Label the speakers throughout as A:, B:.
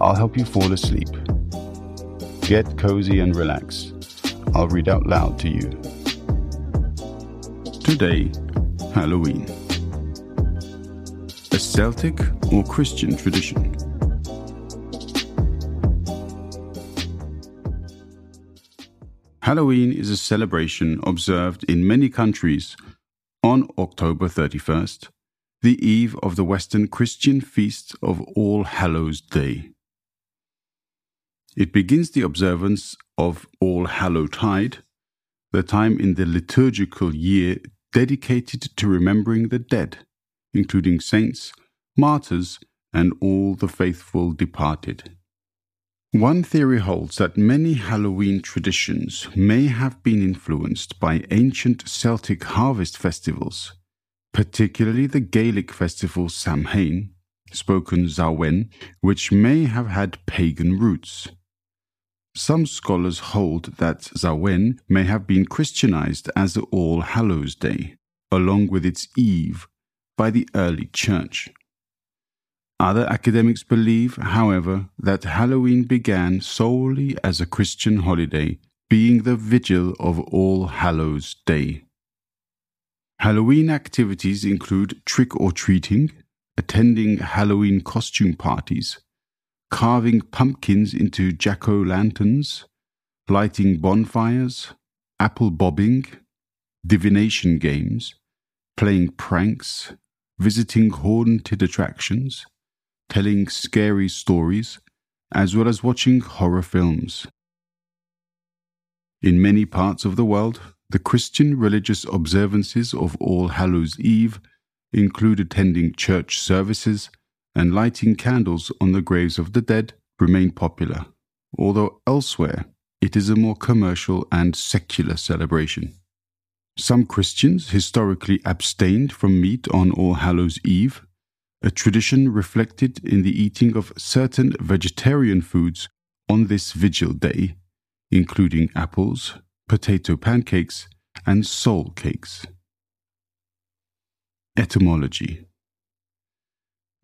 A: I'll help you fall asleep. Get cozy and relax. I'll read out loud to you. Today, Halloween. A Celtic or Christian tradition? Halloween is a celebration observed in many countries on October 31st, the eve of the Western Christian feast of All Hallows Day. It begins the observance of All Hallowtide, the time in the liturgical year dedicated to remembering the dead, including saints, martyrs, and all the faithful departed. One theory holds that many Halloween traditions may have been influenced by ancient Celtic harvest festivals, particularly the Gaelic festival Samhain, spoken Samhain, which may have had pagan roots. Some scholars hold that Samhain may have been Christianized as All Hallows Day, along with its eve, by the early church. Other academics believe, however, that Halloween began solely as a Christian holiday, being the vigil of All Hallows Day. Halloween activities include trick or treating, attending Halloween costume parties, carving pumpkins into jack o' lanterns, lighting bonfires, apple bobbing, divination games, playing pranks, visiting haunted attractions, telling scary stories, as well as watching horror films. In many parts of the world, the Christian religious observances of All Hallows Eve include attending church services and lighting candles on the graves of the dead remain popular, although elsewhere it is a more commercial and secular celebration. Some Christians historically abstained from meat on All Hallows Eve, a tradition reflected in the eating of certain vegetarian foods on this vigil day, including apples, potato pancakes, and soul cakes. Etymology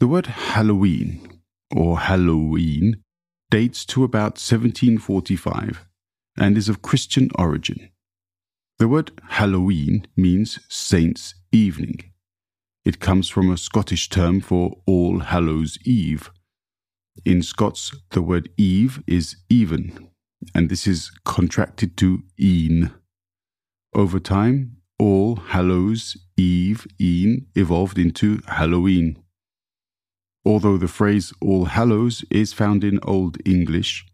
A: the word Halloween, or Halloween, dates to about 1745 and is of Christian origin. The word Halloween means Saints' Evening. It comes from a Scottish term for All Hallows Eve. In Scots, the word Eve is even, and this is contracted to een. Over time, All Hallows Eve, een evolved into Halloween. Although the phrase All Hallows is found in Old English,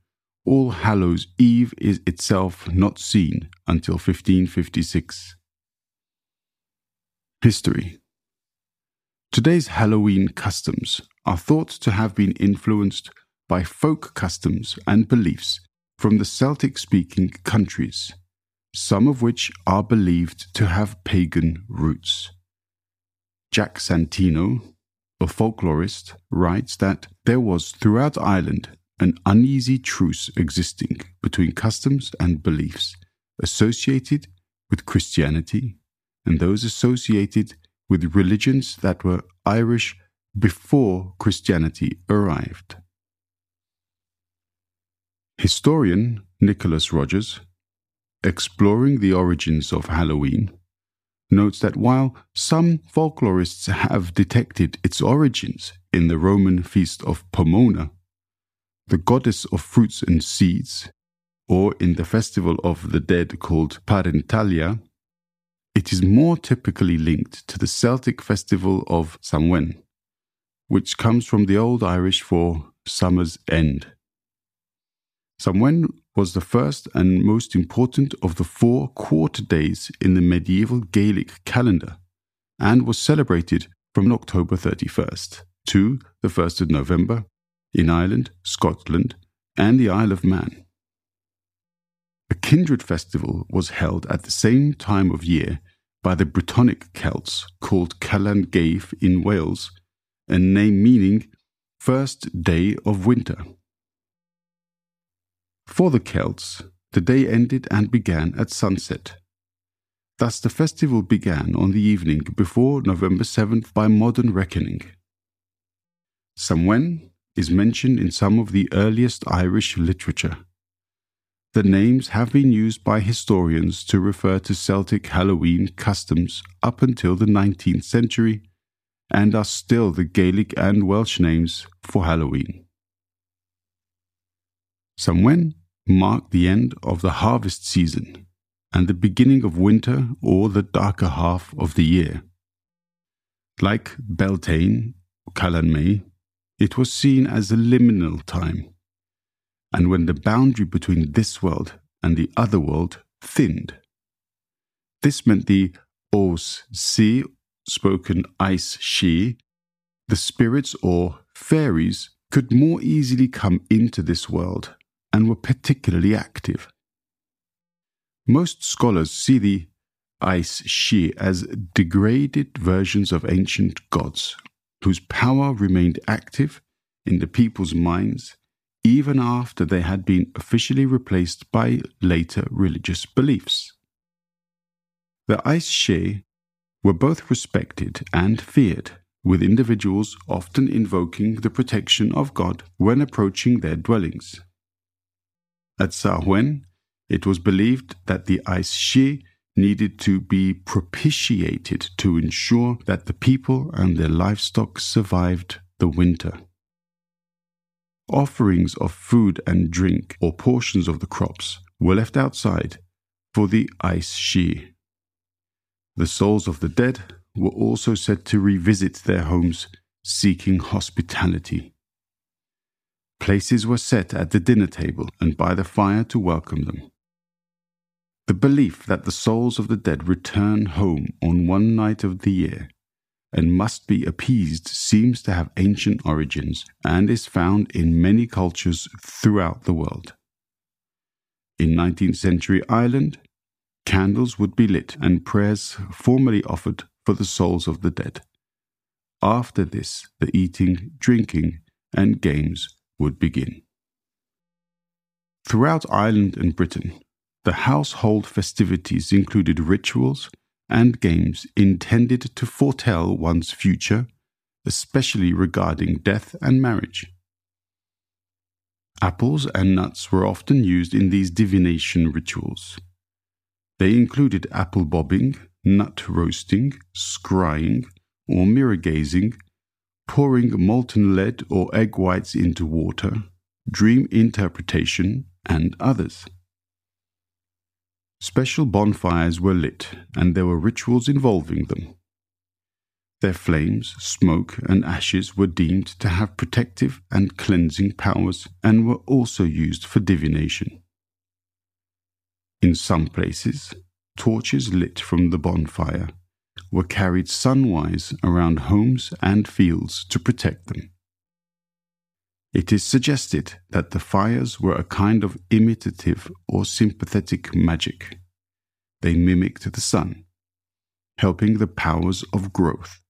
A: All Hallows Eve is itself not seen until 1556. History Today's Halloween customs are thought to have been influenced by folk customs and beliefs from the Celtic speaking countries, some of which are believed to have pagan roots. Jack Santino, a folklorist, writes that there was throughout Ireland an uneasy truce existing between customs and beliefs associated with Christianity and those associated with religions that were Irish before Christianity arrived. Historian Nicholas Rogers, exploring the origins of Halloween, notes that while some folklorists have detected its origins in the Roman feast of Pomona, the goddess of fruits and seeds, or in the festival of the dead called Parentalia, it is more typically linked to the Celtic festival of Samhain, which comes from the Old Irish for summer's end. Samhain was the first and most important of the four quarter days in the medieval Gaelic calendar and was celebrated from October 31st to the 1st of November in Ireland, Scotland, and the Isle of Man. A kindred festival was held at the same time of year by the Brittonic Celts called Calan Gaeaf in Wales, a name meaning first day of winter. For the Celts, the day ended and began at sunset. Thus, the festival began on the evening before November 7th by modern reckoning. Samhain is mentioned in some of the earliest Irish literature. The names have been used by historians to refer to Celtic Halloween customs up until the 19th century and are still the Gaelic and Welsh names for Halloween. Samhain marked the end of the harvest season and the beginning of winter or the darker half of the year. Like Beltane, Mai, it was seen as a liminal time, and when the boundary between this world and the other world thinned. This meant the Aes Sídhe, spoken ice she, the spirits or fairies could more easily come into this world and were particularly active. Most scholars see the Aes Sídhe as degraded versions of ancient gods, whose power remained active in the people's minds even after they had been officially replaced by later religious beliefs. The Aes Sídhe were both respected and feared, with individuals often invoking the protection of God when approaching their dwellings. At Samhain, it was believed that the Aes Sídhe needed to be propitiated to ensure that the people and their livestock survived the winter. Offerings of food and drink or portions of the crops were left outside for the Aes Sídhe. The souls of the dead were also said to revisit their homes seeking hospitality. Places were set at the dinner table and by the fire to welcome them. The belief that the souls of the dead return home on one night of the year and must be appeased seems to have ancient origins and is found in many cultures throughout the world. In 19th century Ireland, candles would be lit and prayers formally offered for the souls of the dead. After this, the eating, drinking, and games would begin. Throughout Ireland and Britain, the household festivities included rituals and games intended to foretell one's future, especially regarding death and marriage. Apples and nuts were often used in these divination rituals. They included apple bobbing, nut roasting, scrying, or mirror gazing, pouring molten lead or egg whites into water, dream interpretation, and others. Special bonfires were lit, and there were rituals involving them. Their flames, smoke, and ashes were deemed to have protective and cleansing powers and were also used for divination. In some places, torches lit from the bonfire were carried sunwise around homes and fields to protect them. It is suggested that the fires were a kind of imitative or sympathetic magic. They mimicked the sun, helping the powers of growth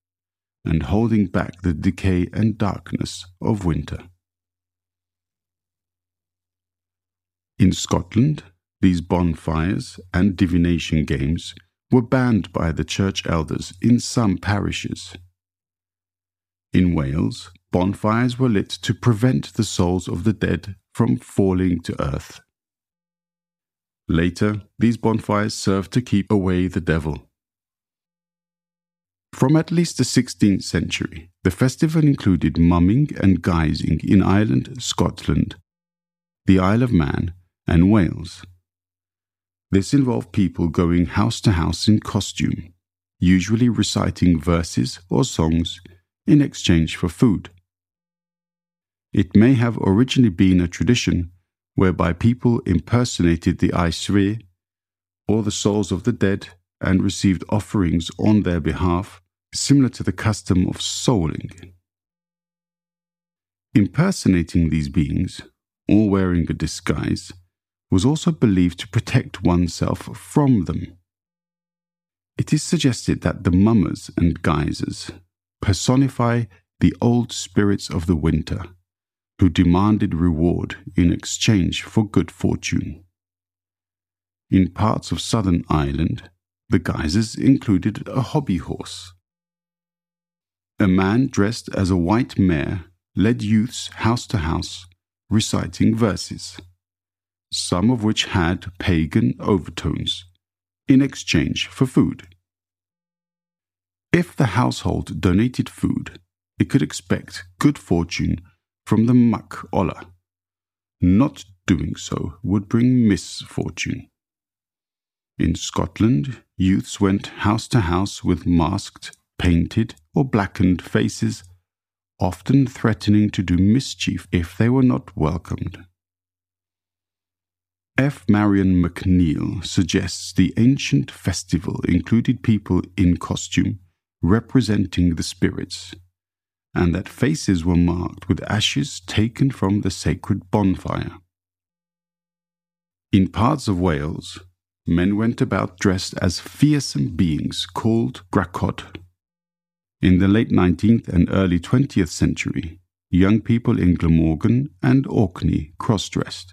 A: and holding back the decay and darkness of winter. In Scotland, these bonfires and divination games were banned by the church elders in some parishes. In Wales, bonfires were lit to prevent the souls of the dead from falling to earth. Later, these bonfires served to keep away the devil. From at least the 16th century, the festival included mumming and guising in Ireland, Scotland, the Isle of Man, and Wales. This involved people going house to house in costume, usually reciting verses or songs in exchange for food. It may have originally been a tradition whereby people impersonated the Aes Sídhe or the souls of the dead and received offerings on their behalf, similar to the custom of souling. Impersonating these beings, or wearing a disguise, was also believed to protect oneself from them. It is suggested that the mummers and guisers personify the old spirits of the winter who demanded reward in exchange for good fortune. In parts of southern Ireland, the guisers included a hobby horse. A man dressed as a white mare led youths house to house reciting verses, some of which had pagan overtones, in exchange for food. If the household donated food, it could expect good fortune from the Muck Olla. Not doing so would bring misfortune. In Scotland, youths went house to house with masked, painted, or blackened faces, often threatening to do mischief if they were not welcomed. F. Marion McNeill suggests the ancient festival included people in costume representing the spirits, and that faces were marked with ashes taken from the sacred bonfire. In parts of Wales, men went about dressed as fearsome beings called Gwrachod. In the late 19th and early 20th century, young people in Glamorgan and Orkney cross dressed.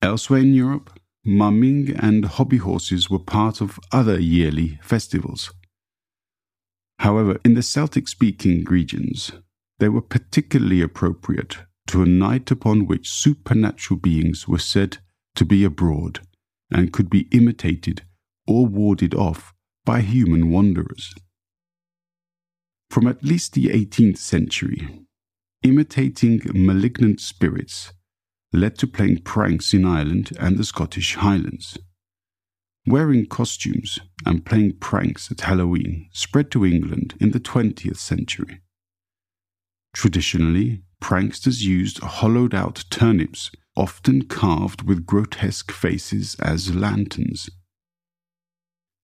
A: Elsewhere in Europe, mumming and hobby horses were part of other yearly festivals. However, in the Celtic speaking regions, they were particularly appropriate to a night upon which supernatural beings were said to be abroad and could be imitated or warded off by human wanderers. From at least the 18th century, imitating malignant spirits led to playing pranks in Ireland and the Scottish Highlands. Wearing costumes and playing pranks at Halloween spread to England in the 20th century. Traditionally, pranksters used hollowed out turnips often carved with grotesque faces as lanterns.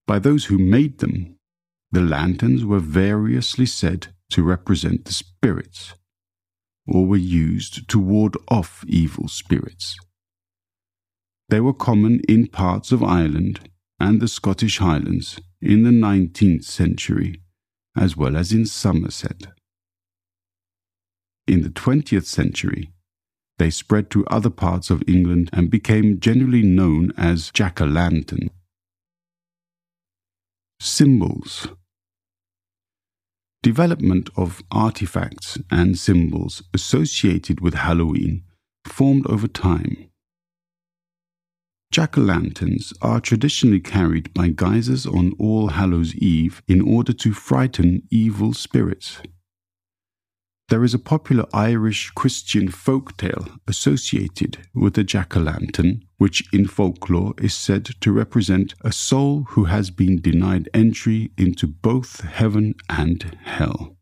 A: By those who made them, the lanterns were variously said to represent the spirits, or were used to ward off evil spirits. They were common in parts of Ireland and the Scottish Highlands in the 19th century, as well as in Somerset. In the 20th century, they spread to other parts of England and became generally known as jack o' lantern. Symbols Development of artifacts and symbols associated with Halloween formed over time. Jack o' lanterns are traditionally carried by guisers on All Hallows Eve in order to frighten evil spirits. There is a popular Irish Christian folk tale associated with the jack o' lantern, which in folklore is said to represent a soul who has been denied entry into both heaven and hell.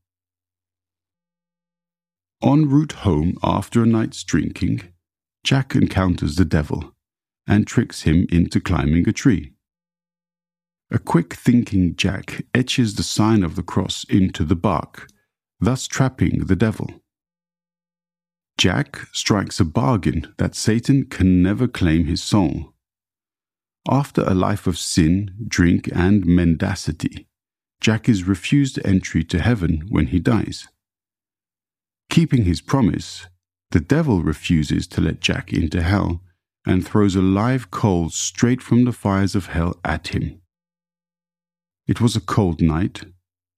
A: En route home after a night's drinking, Jack encounters the devil and tricks him into climbing a tree. A quick thinking Jack etches the sign of the cross into the bark thus trapping the devil. Jack strikes a bargain that Satan can never claim his soul. After a life of sin, drink, and mendacity, Jack is refused entry to heaven when he dies. Keeping his promise, the devil refuses to let Jack into hell and throws a live coal straight from the fires of hell at him. It was a cold night,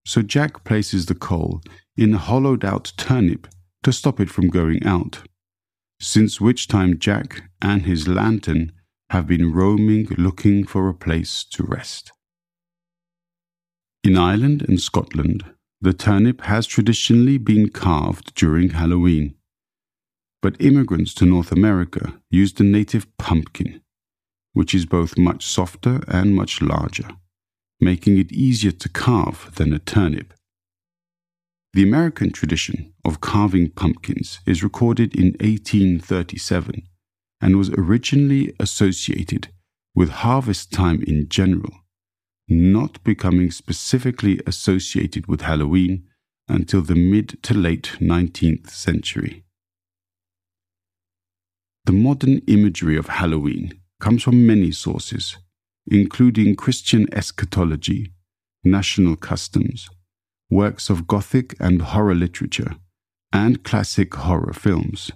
A: so Jack places the coal in a hollowed out turnip to stop it from going out, since which time Jack and his lantern have been roaming looking for a place to rest. In Ireland and Scotland, the turnip has traditionally been carved during Halloween, but immigrants to North America used the native pumpkin, which is both much softer and much larger, making it easier to carve than a turnip. The American tradition of carving pumpkins is recorded in 1837 and was originally associated with harvest time in general, not becoming specifically associated with Halloween until the mid to late 19th century. The modern imagery of Halloween comes from many sources, including Christian eschatology, national customs, works of Gothic and horror literature, and classic horror films.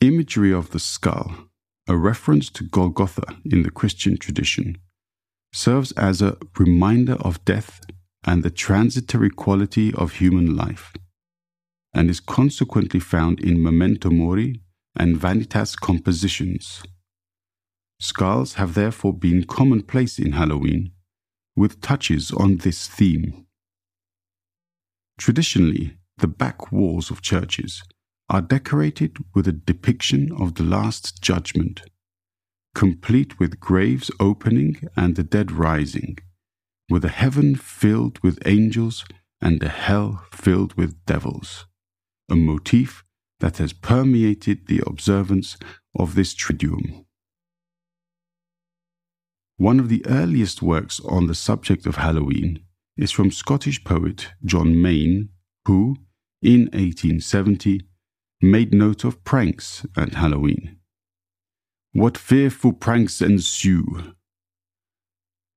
A: Imagery of the skull, a reference to Golgotha in the Christian tradition, serves as a reminder of death and the transitory quality of human life, and is consequently found in Memento Mori and Vanitas compositions. Skulls have therefore been commonplace in Halloween, with touches on this theme. Traditionally, the back walls of churches are decorated with a depiction of the Last Judgment, complete with graves opening and the dead rising, with a heaven filled with angels and a hell filled with devils, a motif that has permeated the observance of this Triduum. One of the earliest works on the subject of Halloween is from Scottish poet John Mayne, who, in 1870, made note of pranks at Halloween. What fearful pranks ensue!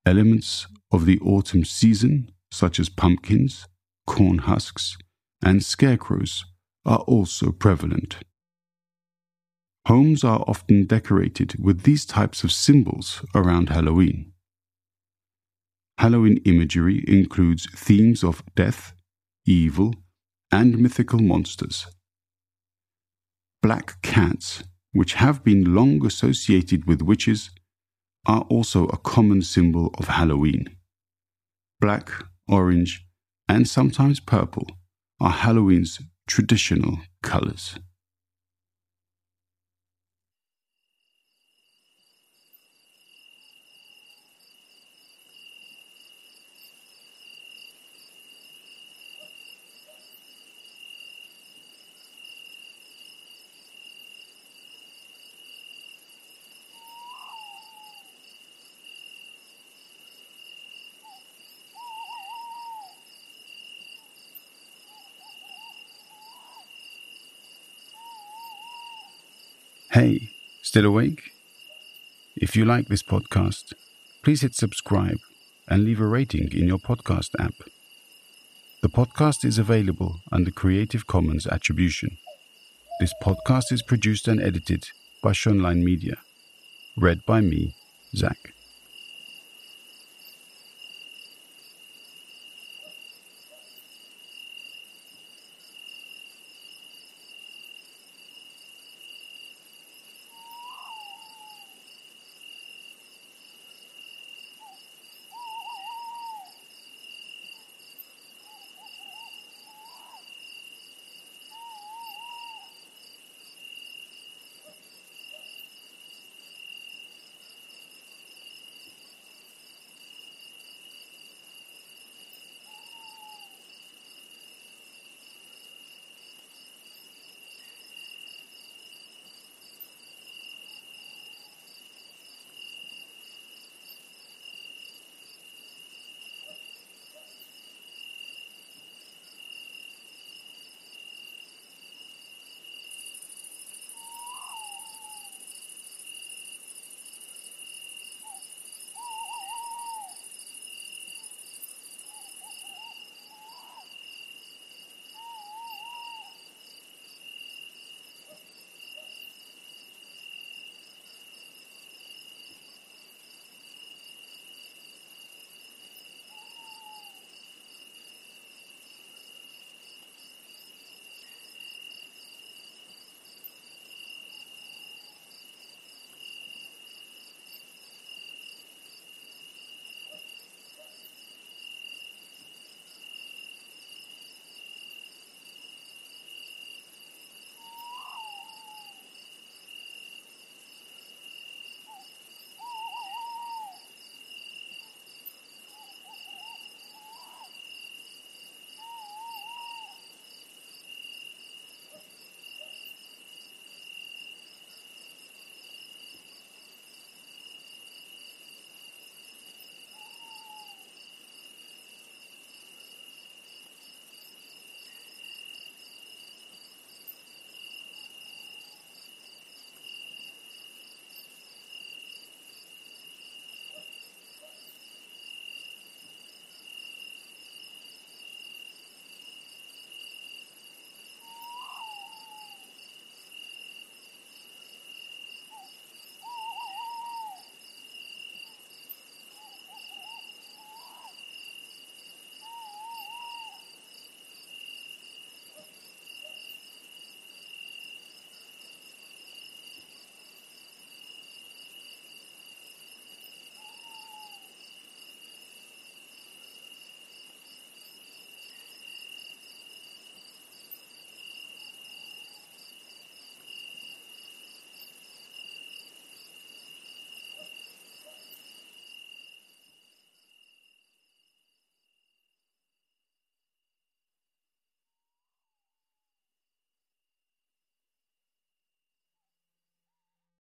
A: Elements of the autumn season, such as pumpkins, corn husks, and scarecrows, are also prevalent. Homes are often decorated with these types of symbols around Halloween. Halloween imagery includes themes of death, evil, and mythical monsters. Black cats, which have been long associated with witches, are also a common symbol of Halloween. Black, orange, and sometimes purple are Halloween's traditional colors. Hey, still awake? If you like this podcast, please hit subscribe and leave a rating in your podcast app. The podcast is available under Creative Commons Attribution. This podcast is produced and edited by Schønlein Media. Read by me, Zach.